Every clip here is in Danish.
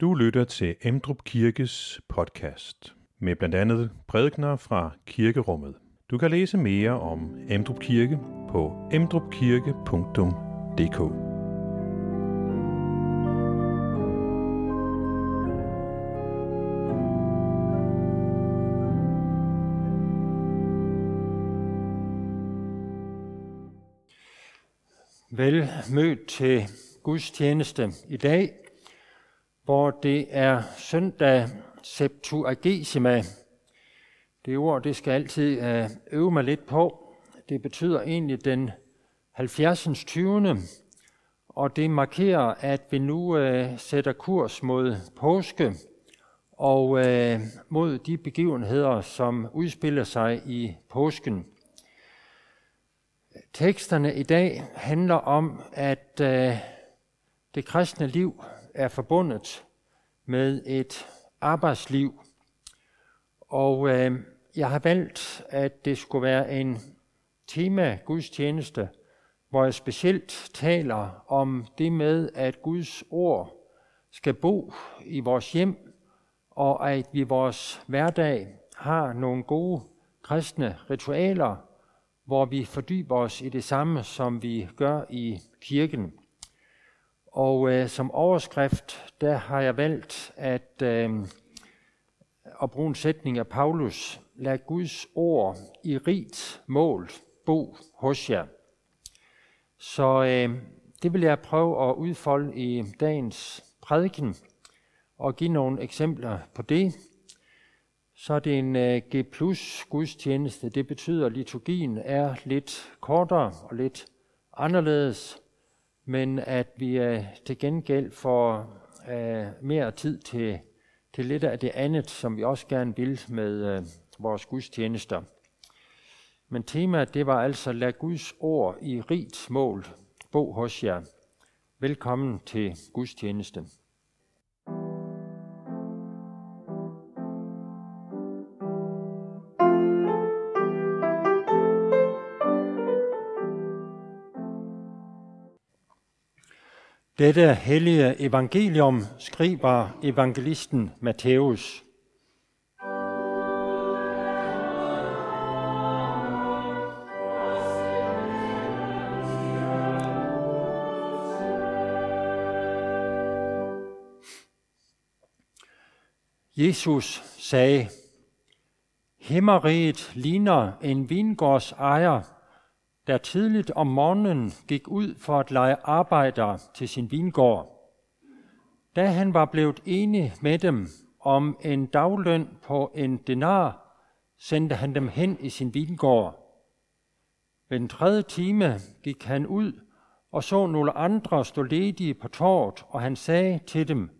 Du lytter til Emdrup Kirkes podcast med blandt andet prædikner fra kirkerummet. Du kan læse mere om Emdrup Kirke på emdrupkirke.dk. Vel mødt til gudstjeneste i dag, hvor det er søndag Septuagesima. Det ord, det skal altid øh, øve mig lidt på. Det betyder egentlig den 70. 20. Og det markerer, at vi nu øh, sætter kurs mod påske og øh, mod de begivenheder, som udspiller sig i påsken. Teksterne i dag handler om, at øh, det kristne liv er forbundet med et arbejdsliv. Og øh, jeg har valgt, at det skulle være en tema gudstjeneste, hvor jeg specielt taler om det med, at Guds ord skal bo i vores hjem, og at vi i vores hverdag har nogle gode kristne ritualer, hvor vi fordyber os i det samme, som vi gør i kirken. Og øh, som overskrift, der har jeg valgt at, øh, at bruge en sætning af Paulus. Lad Guds ord i rigt mål bo hos jer. Så øh, det vil jeg prøve at udfolde i dagens prædiken og give nogle eksempler på det. Så er det en øh, G plus gudstjeneste. Det betyder, at liturgien er lidt kortere og lidt anderledes, men at vi øh, til gengæld får øh, mere tid til, til lidt af det andet, som vi også gerne vil med øh, vores gudstjenester. Men temaet det var altså, lad Guds ord i rigt mål bo hos jer. Velkommen til gudstjeneste. Dette hellige evangelium skriver evangelisten Matthæus. Jesus sagde, Himmeriget ligner en vingårds ejer, der tidligt om morgenen gik ud for at lege arbejder til sin vingård. Da han var blevet enig med dem om en dagløn på en denar, sendte han dem hen i sin vingård. Ved den tredje time gik han ud og så nogle andre stå ledige på tårt, og han sagde til dem,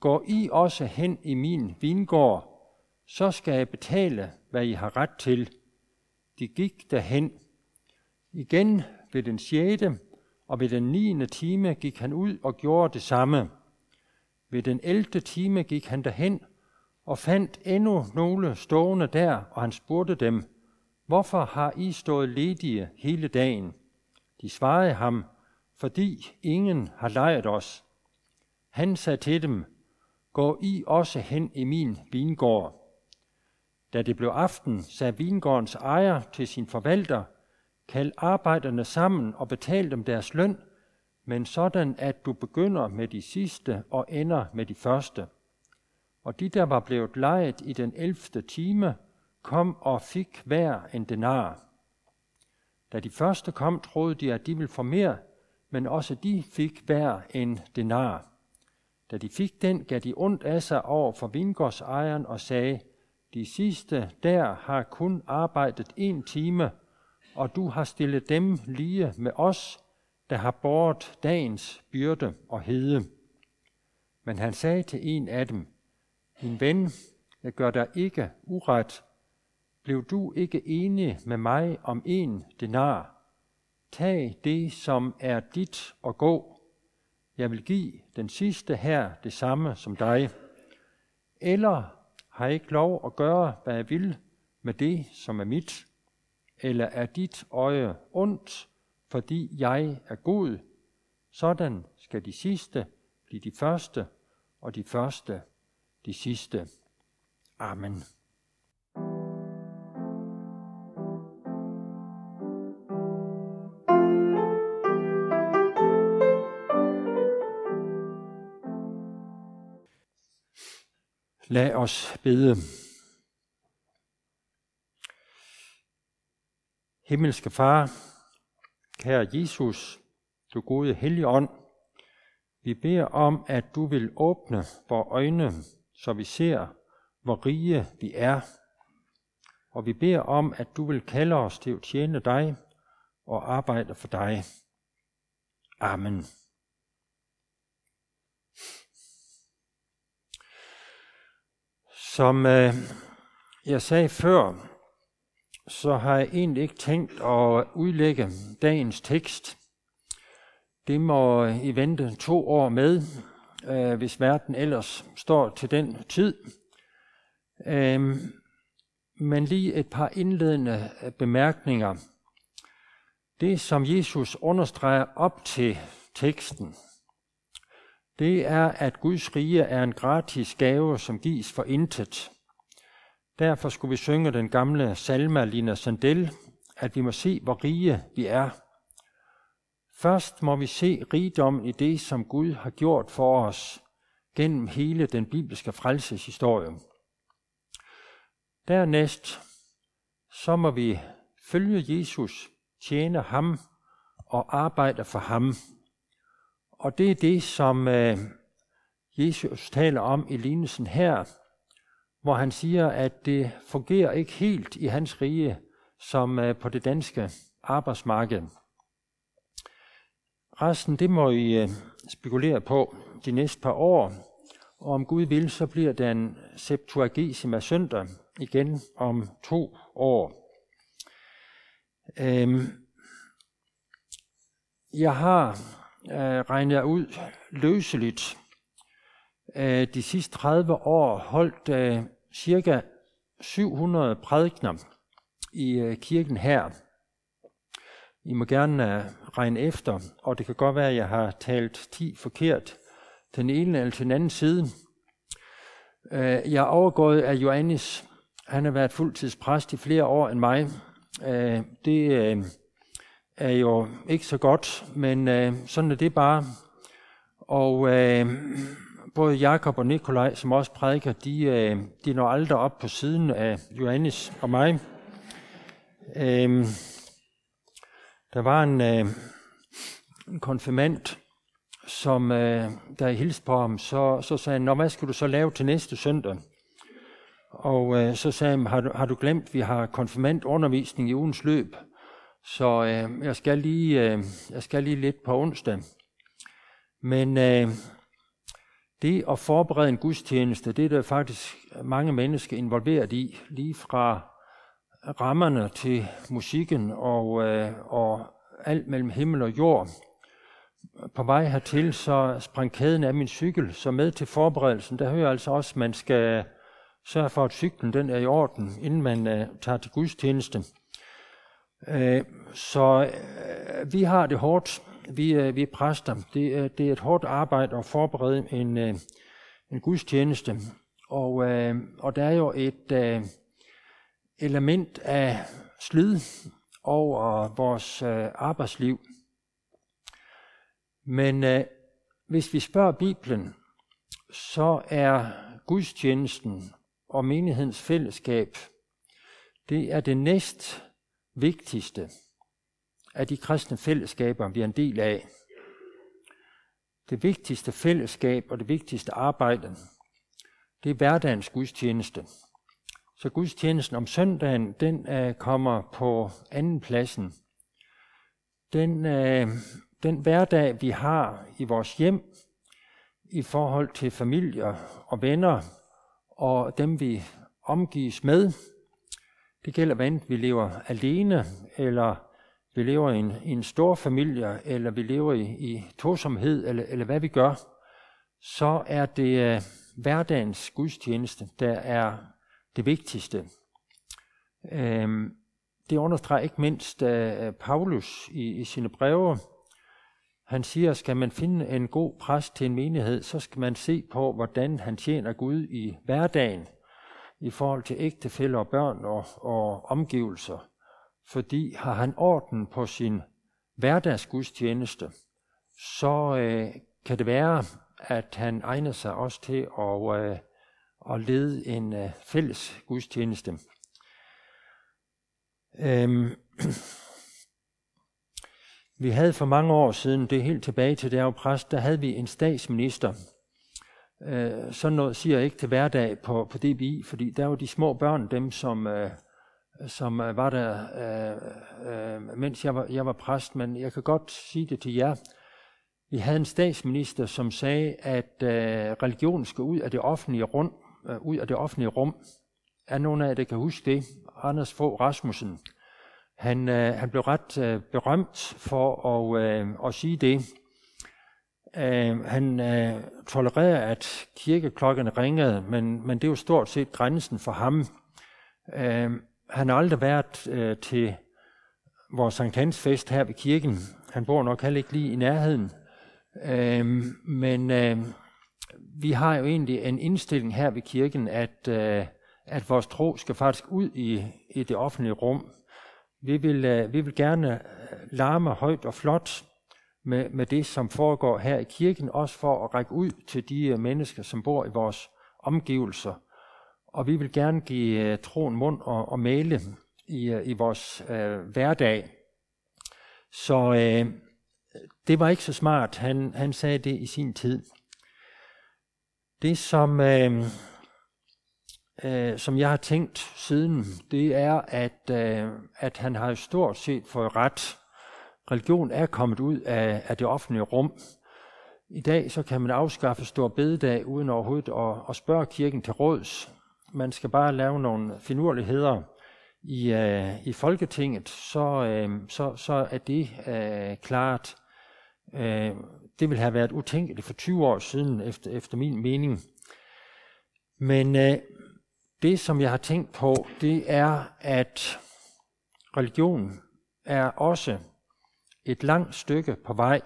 Gå I også hen i min vingård, så skal jeg betale, hvad I har ret til. De gik derhen. Igen ved den sjette og ved den niende time gik han ud og gjorde det samme. Ved den elfte time gik han derhen og fandt endnu nogle stående der, og han spurgte dem, Hvorfor har I stået ledige hele dagen? De svarede ham, fordi ingen har lejet os. Han sagde til dem, Gå I også hen i min vingård. Da det blev aften, sagde vingårdens ejer til sin forvalter, Kald arbejderne sammen og betal dem deres løn, men sådan at du begynder med de sidste og ender med de første. Og de, der var blevet lejet i den elfte time, kom og fik hver en denar. Da de første kom, troede de, at de ville få mere, men også de fik hver en denar. Da de fik den, gav de ondt af sig over for vingårdsejeren og sagde, de sidste der har kun arbejdet en time, og du har stillet dem lige med os, der har båret dagens byrde og hede. Men han sagde til en af dem, min ven, jeg gør dig ikke uret. Blev du ikke enig med mig om en denar? Tag det, som er dit, og gå. Jeg vil give den sidste her det samme som dig. Eller har jeg ikke lov at gøre, hvad jeg vil med det, som er mit? Eller er dit øje ondt, fordi jeg er god? Sådan skal de sidste blive de første, og de første, de sidste. Amen. Lad os bede. Himmelske Far, kære Jesus, du gode Helligånd, vi beder om, at du vil åbne vores øjne, så vi ser, hvor rige vi er. Og vi beder om, at du vil kalde os til at tjene dig og arbejde for dig. Amen. Som øh, jeg sagde før, så har jeg egentlig ikke tænkt at udlægge dagens tekst. Det må I vente to år med, øh, hvis verden ellers står til den tid. Øh, men lige et par indledende bemærkninger. Det, som Jesus understreger op til teksten, det er, at Guds rige er en gratis gave, som gives for intet. Derfor skulle vi synge den gamle salme Lina Sandel, at vi må se, hvor rige vi er. Først må vi se rigdommen i det, som Gud har gjort for os gennem hele den bibelske frelseshistorie. Dernæst så må vi følge Jesus, tjene ham og arbejde for ham. Og det er det, som øh, Jesus taler om i lignelsen her, hvor han siger, at det fungerer ikke helt i hans rige som øh, på det danske arbejdsmarked. Resten, det må I øh, spekulere på de næste par år, og om Gud vil, så bliver den Septuagesima søndag igen om to år. Øhm, jeg har øh, regnet ud løseligt øh, de sidste 30 år holdt øh, cirka 700 prædikner i øh, kirken her. I må gerne øh, regne efter, og det kan godt være, at jeg har talt 10 forkert den ene eller den anden side. Øh, jeg er overgået af Johannes. Han har været fuldtidspræst i flere år end mig. Øh, det øh, er jo ikke så godt, men øh, sådan er det bare. Og øh, både Jakob og Nikolaj, som også prædiker, de, øh, de når aldrig op på siden af Johannes og mig. Øhm, der var en, øh, en konfirmant, som øh, der jeg hilste på ham, så, så sagde han, Nå, hvad skal du så lave til næste søndag? Og øh, så sagde han, har du, har du glemt, vi har konfirmandundervisning i ugens løb, så øh, jeg, skal lige, øh, jeg skal lige lidt på onsdag. Men øh, det at forberede en gudstjeneste, det er der faktisk mange mennesker involveret i, lige fra rammerne til musikken og, øh, og alt mellem himmel og jord. På vej hertil, så sprang kæden af min cykel, så med til forberedelsen, der hører altså også, at man skal sørge for, at cyklen den er i orden, inden man øh, tager til gudstjeneste. Øh, så øh, vi har det hårdt vi, er, vi er præster. Det er, det er et hårdt arbejde at forberede en, øh, en gudstjeneste. Og, øh, og der er jo et øh, element af slid over vores øh, arbejdsliv. Men øh, hvis vi spørger Bibelen, så er gudstjenesten og menighedens fællesskab, det er det næst vigtigste af de kristne fællesskaber, vi er en del af. Det vigtigste fællesskab og det vigtigste arbejde, det er hverdagens gudstjeneste. Så gudstjenesten om søndagen, den uh, kommer på anden pladsen. Den, uh, den hverdag, vi har i vores hjem, i forhold til familier og venner, og dem vi omgives med, det gælder, hvad enten vi lever alene, eller vi lever i en, i en stor familie, eller vi lever i, i tosomhed, eller, eller hvad vi gør, så er det øh, hverdagens gudstjeneste, der er det vigtigste. Øhm, det understreger ikke mindst øh, Paulus i, i sine breve. Han siger, skal man finde en god præst til en menighed, så skal man se på, hvordan han tjener Gud i hverdagen i forhold til ægtefælder og børn og, og omgivelser. Fordi har han orden på sin hverdagsgudstjeneste, så øh, kan det være, at han egner sig også til at, øh, at lede en øh, fælles gudstjeneste. Øhm, vi havde for mange år siden, det er helt tilbage til der var præst, der havde vi en statsminister. Øh, sådan noget siger jeg ikke til hverdag på, på DBI, fordi der var de små børn, dem som, øh, som øh, var der, øh, øh, mens jeg var, jeg var præst, men jeg kan godt sige det til jer. Vi havde en statsminister, som sagde, at øh, religion skal ud af det offentlige rum. Øh, ud af det offentlige rum. Er nogen af jer, der kan huske det? Anders Fogh Rasmussen. Han, øh, han blev ret øh, berømt for at, øh, at sige det. Øh, han øh, tolererede, at kirkeklokkerne ringede, men, men det er jo stort set grænsen for ham. Øh, han har aldrig været øh, til vores Sankt Hans fest her ved kirken. Han bor nok heller ikke lige i nærheden. Øh, men øh, vi har jo egentlig en indstilling her ved kirken, at, øh, at vores tro skal faktisk ud i, i det offentlige rum. Vi vil, øh, vi vil gerne øh, larme højt og flot med, med det, som foregår her i kirken, også for at række ud til de øh, mennesker, som bor i vores omgivelser. Og vi vil gerne give øh, troen mund og, og male i, øh, i vores øh, hverdag. Så øh, det var ikke så smart. Han, han sagde det i sin tid. Det, som, øh, øh, som jeg har tænkt siden, det er, at, øh, at han har jo stort set fået ret. Religion er kommet ud af, af det offentlige rum. I dag så kan man afskaffe stor bededag uden overhovedet at, at spørge kirken til råds. Man skal bare lave nogle finurligheder i, øh, i Folketinget, så, øh, så, så er det øh, klart. Øh, det ville have været utænkeligt for 20 år siden, efter, efter min mening. Men øh, det, som jeg har tænkt på, det er, at religion er også et langt stykke på vej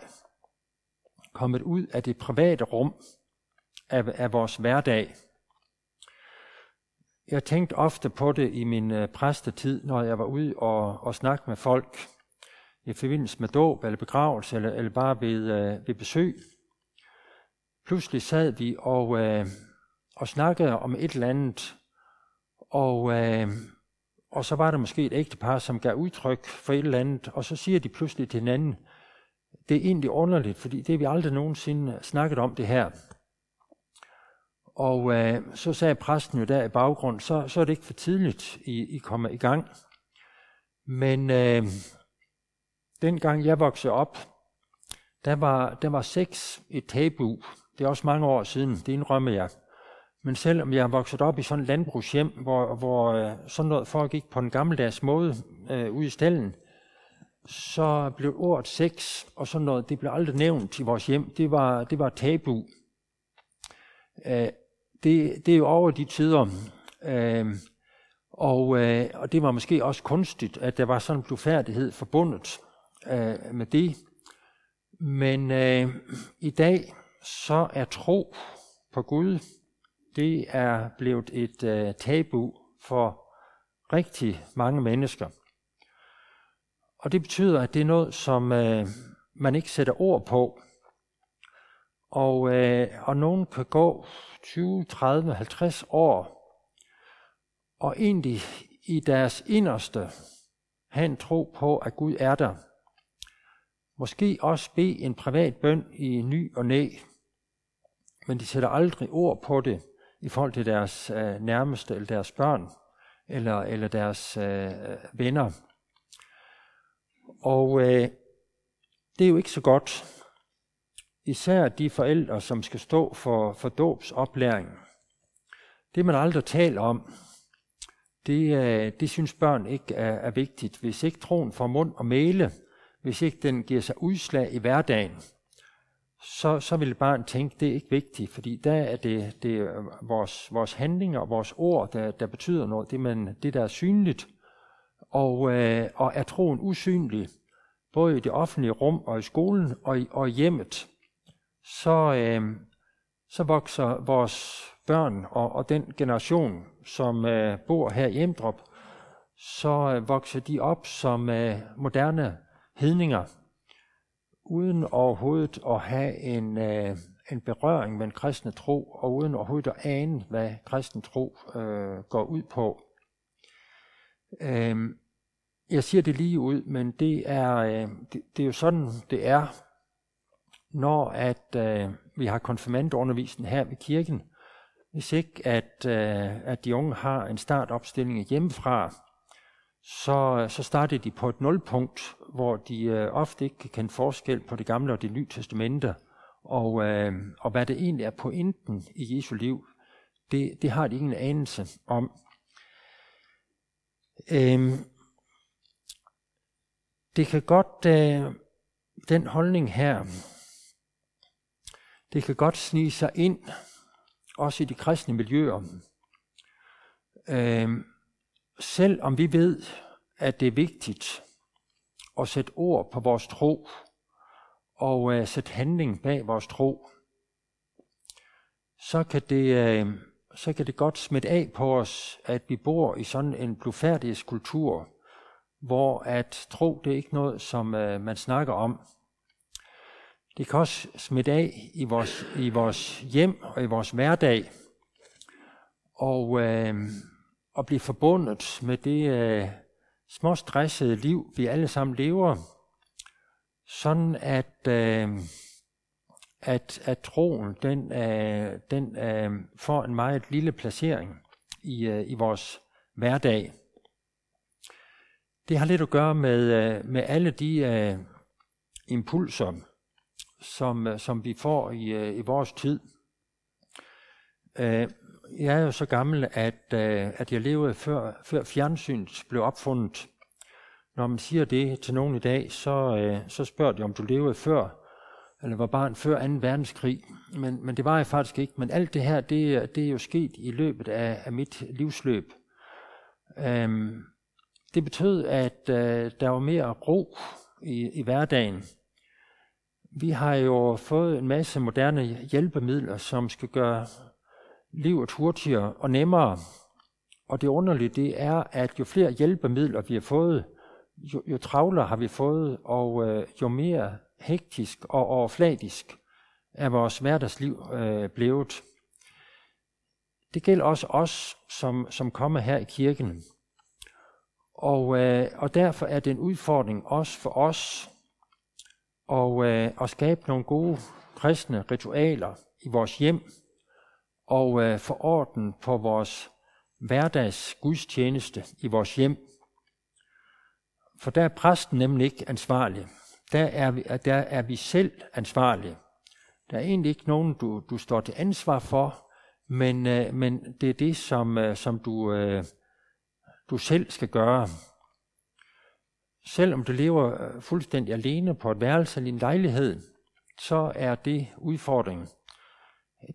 kommet ud af det private rum af, af vores hverdag. Jeg tænkte ofte på det i min øh, præstetid, når jeg var ude og, og snakke med folk i forbindelse med dåb eller begravelse eller, eller bare ved, øh, ved besøg. Pludselig sad vi og, øh, og snakkede om et eller andet, og, øh, og så var der måske et ægtepar, som gav udtryk for et eller andet, og så siger de pludselig til hinanden, det er egentlig underligt, fordi det har vi aldrig nogensinde snakket om det her. Og øh, så sagde præsten jo der i baggrund, så, så er det ikke for tidligt, I, I kommer i gang. Men øh, dengang jeg voksede op, der var, der var sex et tabu. Det er også mange år siden, det indrømmer jeg. Men selvom jeg er vokset op i sådan et landbrugshjem, hvor, hvor øh, sådan noget foregik på en gammeldags måde øh, ude i stallen, så blev ordet sex og sådan noget, det blev aldrig nævnt i vores hjem. Det var, det var tabu. Øh, det, det er jo over de tider. Øh, og, øh, og det var måske også kunstigt, at der var sådan en blufærdighed forbundet øh, med det. Men øh, i dag så er tro på Gud, det er blevet et øh, tabu for rigtig mange mennesker. Og det betyder, at det er noget, som øh, man ikke sætter ord på. Og, øh, og nogen kan gå 20, 30, 50 år, og egentlig i deres inderste have en tro på, at Gud er der. Måske også bede en privat bøn i ny og næ, men de sætter aldrig ord på det i forhold til deres øh, nærmeste, eller deres børn, eller, eller deres øh, venner. Og øh, det er jo ikke så godt. Især de forældre, som skal stå for, for dåbsoplæring. Det man aldrig taler om, det, øh, det synes børn ikke er, er vigtigt. Hvis ikke troen får mund og male, hvis ikke den giver sig udslag i hverdagen, så, så vil barn tænke, det er ikke vigtigt, fordi der er det, det er vores, vores handlinger og vores ord, der, der betyder noget, det, man, det der er synligt. Og, øh, og er troen usynlig, både i det offentlige rum og i skolen og i, og hjemmet, så, øh, så vokser vores børn og, og den generation, som øh, bor her i Emdrup, så øh, vokser de op som øh, moderne hedninger, uden overhovedet at have en, øh, en berøring med en kristne tro, og uden overhovedet at ane, hvad kristen tro øh, går ud på. Øh, jeg siger det lige ud, men det er, øh, det, det er jo sådan, det er, når at øh, vi har konfirmandundervisning her ved kirken. Hvis ikke at, øh, at de unge har en startopstilling hjemmefra, så, så starter de på et nulpunkt, hvor de øh, ofte ikke kan kende forskel på det gamle og det nye testamente, og, øh, og hvad det egentlig er pointen i Jesu liv, det, det har de ingen anelse om. Øhm, det kan godt, øh, den holdning her, det kan godt snige sig ind, også i de kristne miljøer. Øh, selv om vi ved, at det er vigtigt at sætte ord på vores tro, og øh, sætte handling bag vores tro, så kan, det, øh, så kan det godt smitte af på os, at vi bor i sådan en blufærdighedskultur, hvor at tro det er ikke noget, som øh, man snakker om. Det kan også smitte af i vores, i vores hjem og i vores hverdag, og, øh, og blive forbundet med det øh, små stressede liv, vi alle sammen lever, sådan at, øh, at, at troen den, øh, den øh, får en meget lille placering i, øh, i vores hverdag. Det har lidt at gøre med, øh, med alle de øh, impulser, som, øh, som vi får i, øh, i vores tid. Øh, jeg er jo så gammel, at, at jeg levede før, før fjernsynet blev opfundet. Når man siger det til nogen i dag, så, så spørger de, om du levede før, eller var barn før 2. verdenskrig. Men, men det var jeg faktisk ikke. Men alt det her, det, det er jo sket i løbet af, af mit livsløb. Øhm, det betød, at øh, der var mere ro i, i hverdagen. Vi har jo fået en masse moderne hjælpemidler, som skal gøre livet hurtigere og nemmere. Og det underlige det er, at jo flere hjælpemidler vi har fået, jo, jo travlere har vi fået, og øh, jo mere hektisk og overfladisk er vores hverdagsliv øh, blevet. Det gælder også os, som, som kommer her i kirken. Og, øh, og derfor er det en udfordring også for os og, øh, at skabe nogle gode kristne ritualer i vores hjem og øh, få orden på vores hverdags gudstjeneste i vores hjem. For der er præsten nemlig ikke ansvarlig. Der er vi, øh, der er vi selv ansvarlige. Der er egentlig ikke nogen, du, du står til ansvar for, men, øh, men det er det, som, øh, som du, øh, du selv skal gøre. Selvom du lever øh, fuldstændig alene på et værelse eller en lejlighed, så er det udfordringen.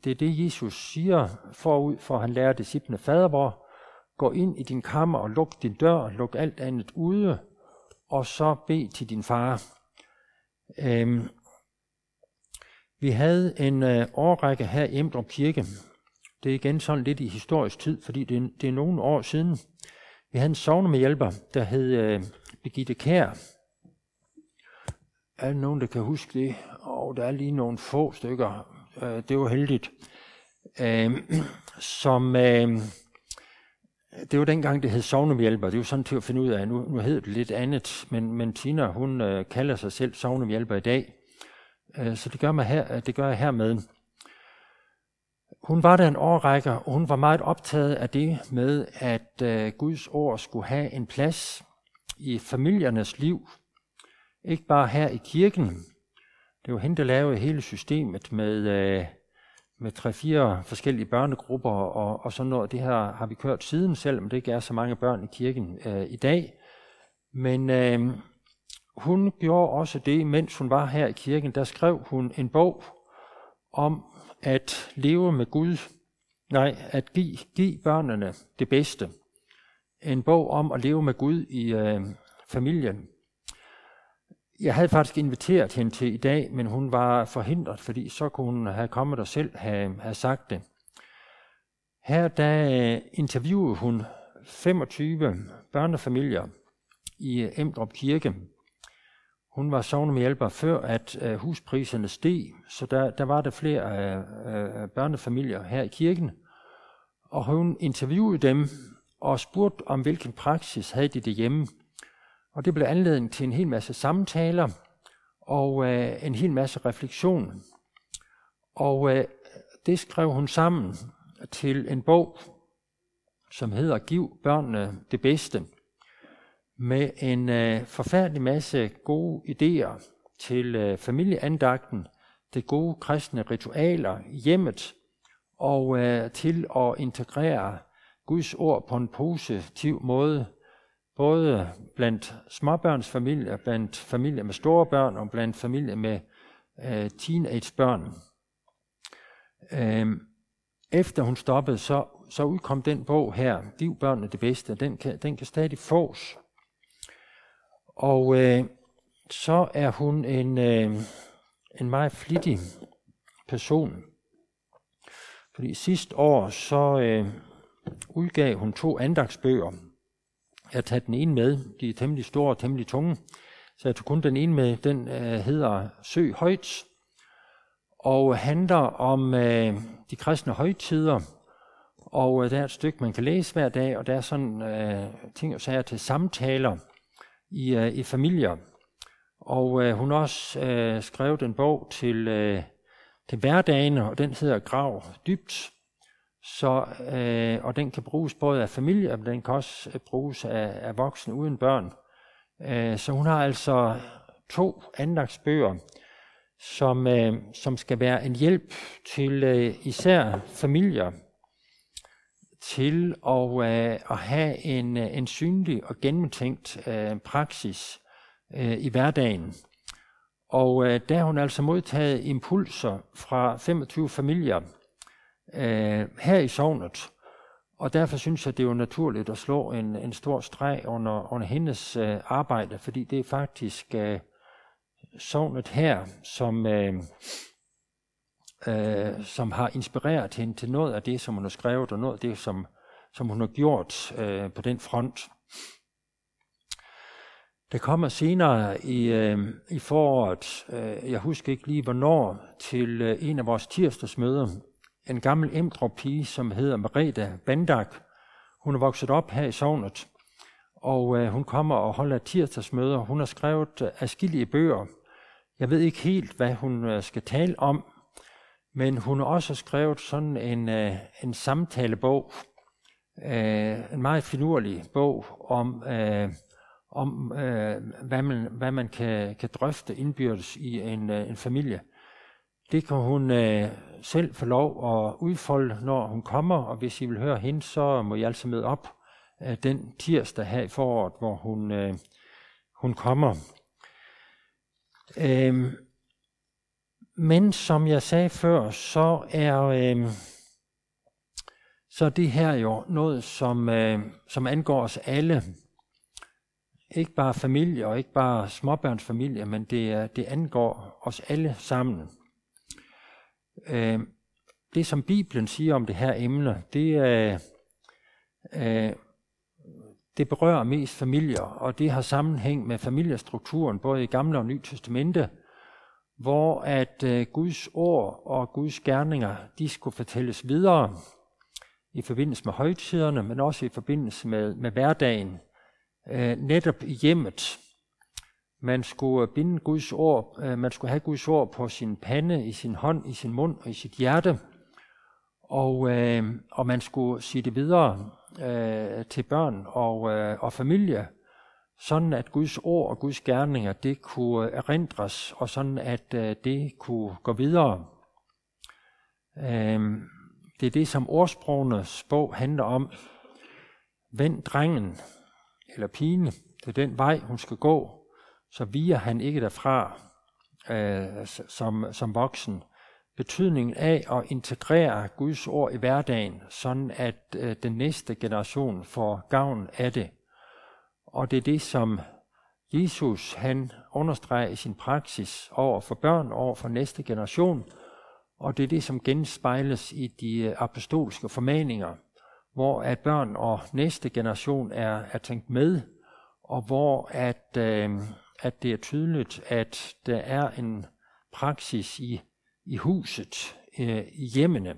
Det er det, Jesus siger forud, for han lærer disciplene fadervor. Gå ind i din kammer og luk din dør, luk alt andet ude, og så bed til din far. Øhm, vi havde en øh, årrække her i Emdrup Kirke. Det er igen sådan lidt i historisk tid, fordi det, det er nogle år siden. Vi havde en sovnemedhjælper, der hed øh, Birgitte Kær. Er der nogen, der kan huske det? Og der er lige nogle få stykker. Øh, det var heldigt. Øh, som, øh, det var dengang, det hed sovnemhjælper. Det var sådan til at finde ud af. Nu, nu hedder det lidt andet, men, men Tina, hun øh, kalder sig selv sovnemhjælper i dag. Øh, så det gør, mig her, det gør jeg hermed. Hun var der en årrække, og hun var meget optaget af det med, at øh, Guds ord skulle have en plads i familiernes liv. Ikke bare her i kirken. Det var hende, der lavede hele systemet med, øh, med tre-fire forskellige børnegrupper og, og sådan noget. Det her har vi kørt siden, selvom det ikke er så mange børn i kirken øh, i dag. Men øh, hun gjorde også det, mens hun var her i kirken. Der skrev hun en bog om at leve med Gud, nej, at give, give børnene det bedste. En bog om at leve med Gud i øh, familien. jeg havde faktisk inviteret hende til i dag, men hun var forhindret, fordi så kunne hun have kommet og selv have, have sagt det. Her der øh, interviewede hun 25 børnefamilier i øh, Emdrup Kirke. Hun var sovnemhjælper før, at øh, huspriserne steg, så der, der var der flere øh, børnefamilier her i kirken. Og hun interviewede dem og spurgte om, hvilken praksis havde de det hjemme. Og det blev anledning til en hel masse samtaler og øh, en hel masse refleksion. Og øh, det skrev hun sammen til en bog, som hedder Giv børnene det bedste, med en øh, forfærdelig masse gode idéer til øh, familieandagten, det gode kristne ritualer i hjemmet, og øh, til at integrere Guds ord på en positiv måde, både blandt småbørnsfamilier, blandt familier med store børn og blandt familier med øh, teenagebørn. Uh, efter hun stoppede, så, så udkom den bog her, Giv børnene det bedste. Den kan, den kan stadig fås. Og øh, så er hun en, øh, en meget flittig person. Fordi sidste år, så øh, udgav hun to andagsbøger. Jeg har taget den ene med. De er temmelig store og temmelig tunge. Så jeg tog kun den ene med. Den øh, hedder Sø højt og handler om øh, de kristne højtider. Og øh, der er et stykke, man kan læse hver dag, og der er sådan øh, ting og sager til samtaler i, øh, i familier. Og øh, hun også øh, skrevet en bog til, øh, til hverdagen, og den hedder Grav dybt. Så, øh, og den kan bruges både af familier, men den kan også øh, bruges af, af voksne uden børn. Øh, så hun har altså to andagsbøger, som, øh, som skal være en hjælp til øh, især familier til at, øh, at have en, øh, en synlig og gennemtænkt øh, praksis øh, i hverdagen. Og øh, der har hun altså modtaget impulser fra 25 familier øh, her i sovnet. Og derfor synes jeg, det er jo naturligt at slå en, en stor streg under, under hendes øh, arbejde, fordi det er faktisk øh, sovnet her, som, øh, øh, som har inspireret hende til noget af det, som hun har skrevet, og noget af det, som, som hun har gjort øh, på den front. Det kommer senere i, øh, i foråret, øh, jeg husker ikke lige hvornår, til øh, en af vores tirsdagsmøder, en gammel emdrup pige, som hedder Marita Bandak. Hun er vokset op her i sovnet, og øh, hun kommer og holder tirsdagsmøder. Hun har skrevet øh, afskillige bøger. Jeg ved ikke helt, hvad hun øh, skal tale om, men hun har også skrevet sådan en, øh, en samtalebog, øh, en meget finurlig bog om, øh, om øh, hvad man, hvad man kan, kan drøfte indbyrdes i en, øh, en familie. Det kan hun øh, selv få lov at udfolde, når hun kommer, og hvis I vil høre hende, så må I altså med op øh, den tirsdag her i foråret, hvor hun, øh, hun kommer. Øh, men som jeg sagde før, så er, øh, så det her jo noget, som, øh, som angår os alle. Ikke bare familie og ikke bare småbørnsfamilie, men det, det angår os alle sammen. Øh, det, som Bibelen siger om det her emne, det, er, øh, det berører mest familier, og det har sammenhæng med familiestrukturen, både i Gamle og Nye Testamente, hvor at øh, Guds ord og Guds gerninger, de skulle fortælles videre i forbindelse med højtiderne, men også i forbindelse med, med hverdagen, øh, netop i hjemmet. Man skulle binde Guds ord, øh, man skulle have Guds ord på sin pande, i sin hånd, i sin mund og i sit hjerte, og, øh, og man skulle sige det videre øh, til børn og, øh, og familie, sådan at Guds ord og Guds gerninger, det kunne erindres, og sådan at øh, det kunne gå videre. Øh, det er det, som ordsprogenes bog handler om. Vend drengen, eller pigen, til den vej, hun skal gå, så viger han ikke derfra øh, som, som voksen. Betydningen af at integrere Guds ord i hverdagen, sådan at øh, den næste generation får gavn af det. Og det er det, som, Jesus han understreger i sin praksis over for børn, over for næste generation, og det er det, som genspejles i de øh, apostolske formaninger, hvor at børn og næste generation er, er tænkt med, og hvor at, øh, at det er tydeligt, at der er en praksis i, i huset, øh, i hjemmene.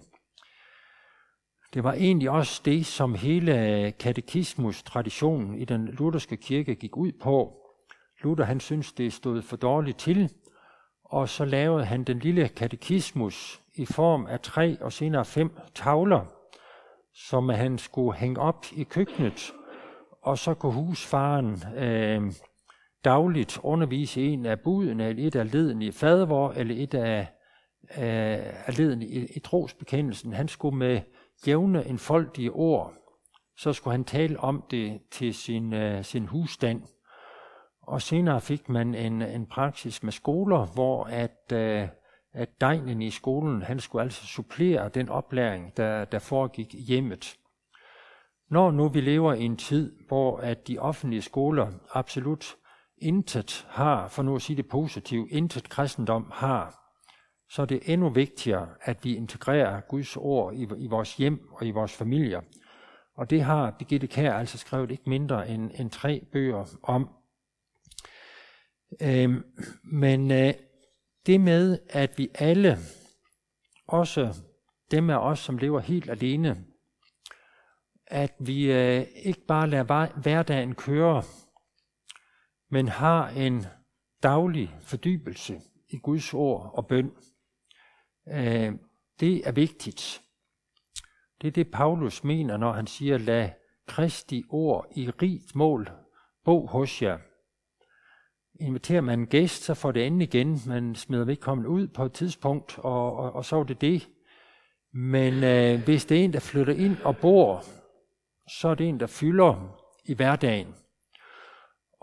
Det var egentlig også det, som hele katekismus-traditionen i den lutherske kirke gik ud på. Luther han synes, det stod for dårligt til, og så lavede han den lille katekismus i form af tre og senere fem tavler, som han skulle hænge op i køkkenet, og så kunne husfaren øh, dagligt undervise en af budene, eller et af leden i fadervor, eller et af, øh, af leden i, i trosbekendelsen. Han skulle med jævne enfoldige ord, så skulle han tale om det til sin, øh, sin husstand. Og senere fik man en, en praksis med skoler, hvor at, øh, at degnen i skolen, han skulle altså supplere den oplæring, der, der foregik hjemmet. Når nu vi lever i en tid, hvor at de offentlige skoler absolut intet har, for nu at sige det positivt, intet kristendom har, så er det endnu vigtigere, at vi integrerer Guds ord i, i vores hjem og i vores familier. Og det har Birgitte Kær altså skrevet ikke mindre end, end tre bøger om. Øhm, men øh, det med, at vi alle, også dem af os, som lever helt alene, at vi øh, ikke bare lader hverdagen køre, men har en daglig fordybelse i Guds ord og bøn. Øh, det er vigtigt. Det er det, Paulus mener, når han siger, lad Kristi ord i rigt mål bo hos jer. Inviterer man en gæst, så får det endelig igen. Man smider vedkommende ud på et tidspunkt, og, og, og så er det det. Men øh, hvis det er en, der flytter ind og bor, så er det en, der fylder i hverdagen.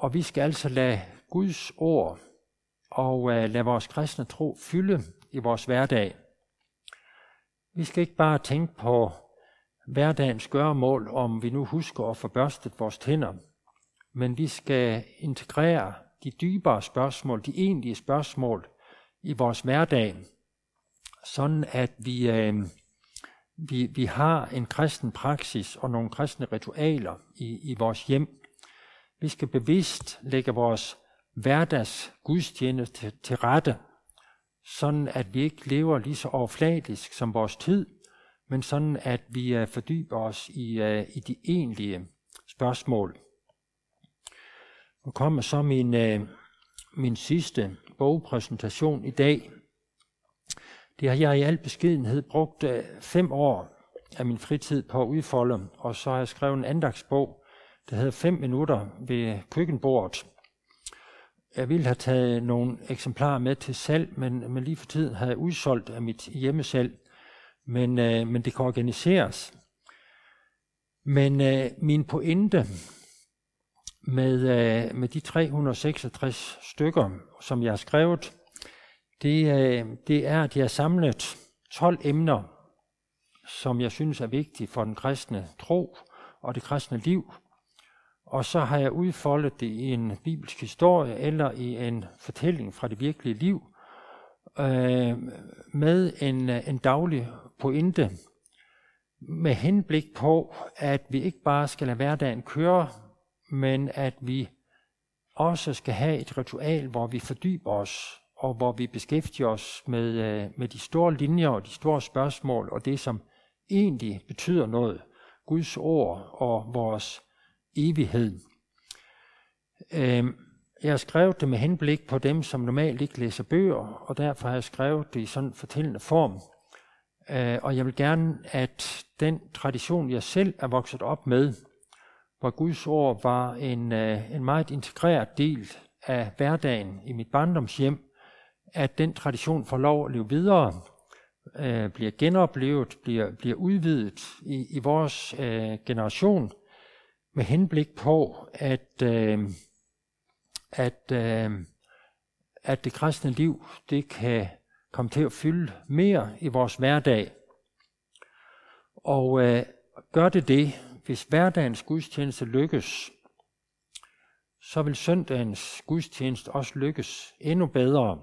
Og vi skal altså lade Guds ord og øh, lade vores kristne tro fylde i vores hverdag. Vi skal ikke bare tænke på hverdagens gøremål, om vi nu husker at få børstet vores tænder, men vi skal integrere de dybere spørgsmål, de egentlige spørgsmål i vores hverdag, sådan at vi, øh, vi, vi har en kristen praksis og nogle kristne ritualer i, i vores hjem. Vi skal bevidst lægge vores hverdags gudstjeneste til, rette, sådan at vi ikke lever lige så overfladisk som vores tid, men sådan at vi uh, fordyber os i, uh, i de egentlige spørgsmål. Nu kommer så min, uh, min sidste bogpræsentation i dag. Det har jeg i al beskedenhed brugt uh, fem år af min fritid på at udfolde, og så har jeg skrevet en andagsbog, der hedder 5 minutter ved køkkenbordet. Jeg ville have taget nogle eksemplarer med til salg, men, men lige for tiden har jeg udsolgt af mit hjemmesalg. Men, øh, men det kan organiseres. Men øh, min pointe med, øh, med de 366 stykker, som jeg har skrevet, det, øh, det er, at jeg har samlet 12 emner, som jeg synes er vigtige for den kristne tro og det kristne liv. Og så har jeg udfoldet det i en bibelsk historie eller i en fortælling fra det virkelige liv øh, med en, øh, en daglig pointe med henblik på, at vi ikke bare skal lade hverdagen køre, men at vi også skal have et ritual, hvor vi fordyber os, og hvor vi beskæftiger os med, øh, med de store linjer og de store spørgsmål, og det, som egentlig betyder noget. Guds ord og vores evighed. Øhm, jeg har skrevet det med henblik på dem, som normalt ikke læser bøger, og derfor har jeg skrevet det i sådan en fortællende form. Øh, og jeg vil gerne, at den tradition, jeg selv er vokset op med, hvor Guds ord var en, øh, en meget integreret del af hverdagen i mit barndomshjem, at den tradition får lov at leve videre, øh, bliver genoplevet, bliver, bliver udvidet i, i vores øh, generation, med henblik på, at, øh, at, øh, at det kristne liv det kan komme til at fylde mere i vores hverdag. Og øh, gør det det, hvis hverdagens gudstjeneste lykkes, så vil søndagens gudstjeneste også lykkes endnu bedre.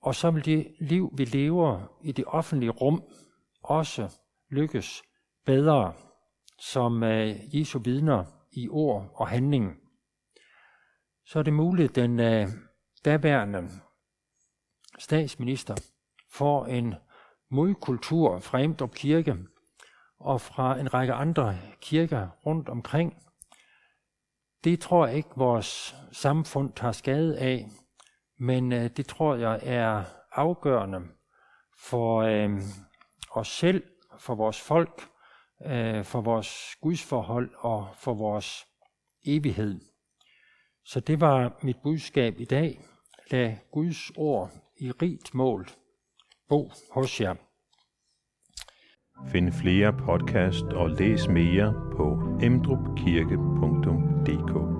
Og så vil det liv, vi lever i det offentlige rum, også lykkes bedre som øh, Jesu vidner i ord og handling. Så er det muligt, at den øh, daværende statsminister får en modkultur fra Emdrup Kirke og fra en række andre kirker rundt omkring. Det tror jeg ikke, vores samfund tager skade af, men øh, det tror jeg er afgørende for øh, os selv, for vores folk, øh, for vores gudsforhold og for vores evighed. Så det var mit budskab i dag. Lad Guds ord i rigt mål bo hos jer. Find flere podcast og læs mere på emdrupkirke.dk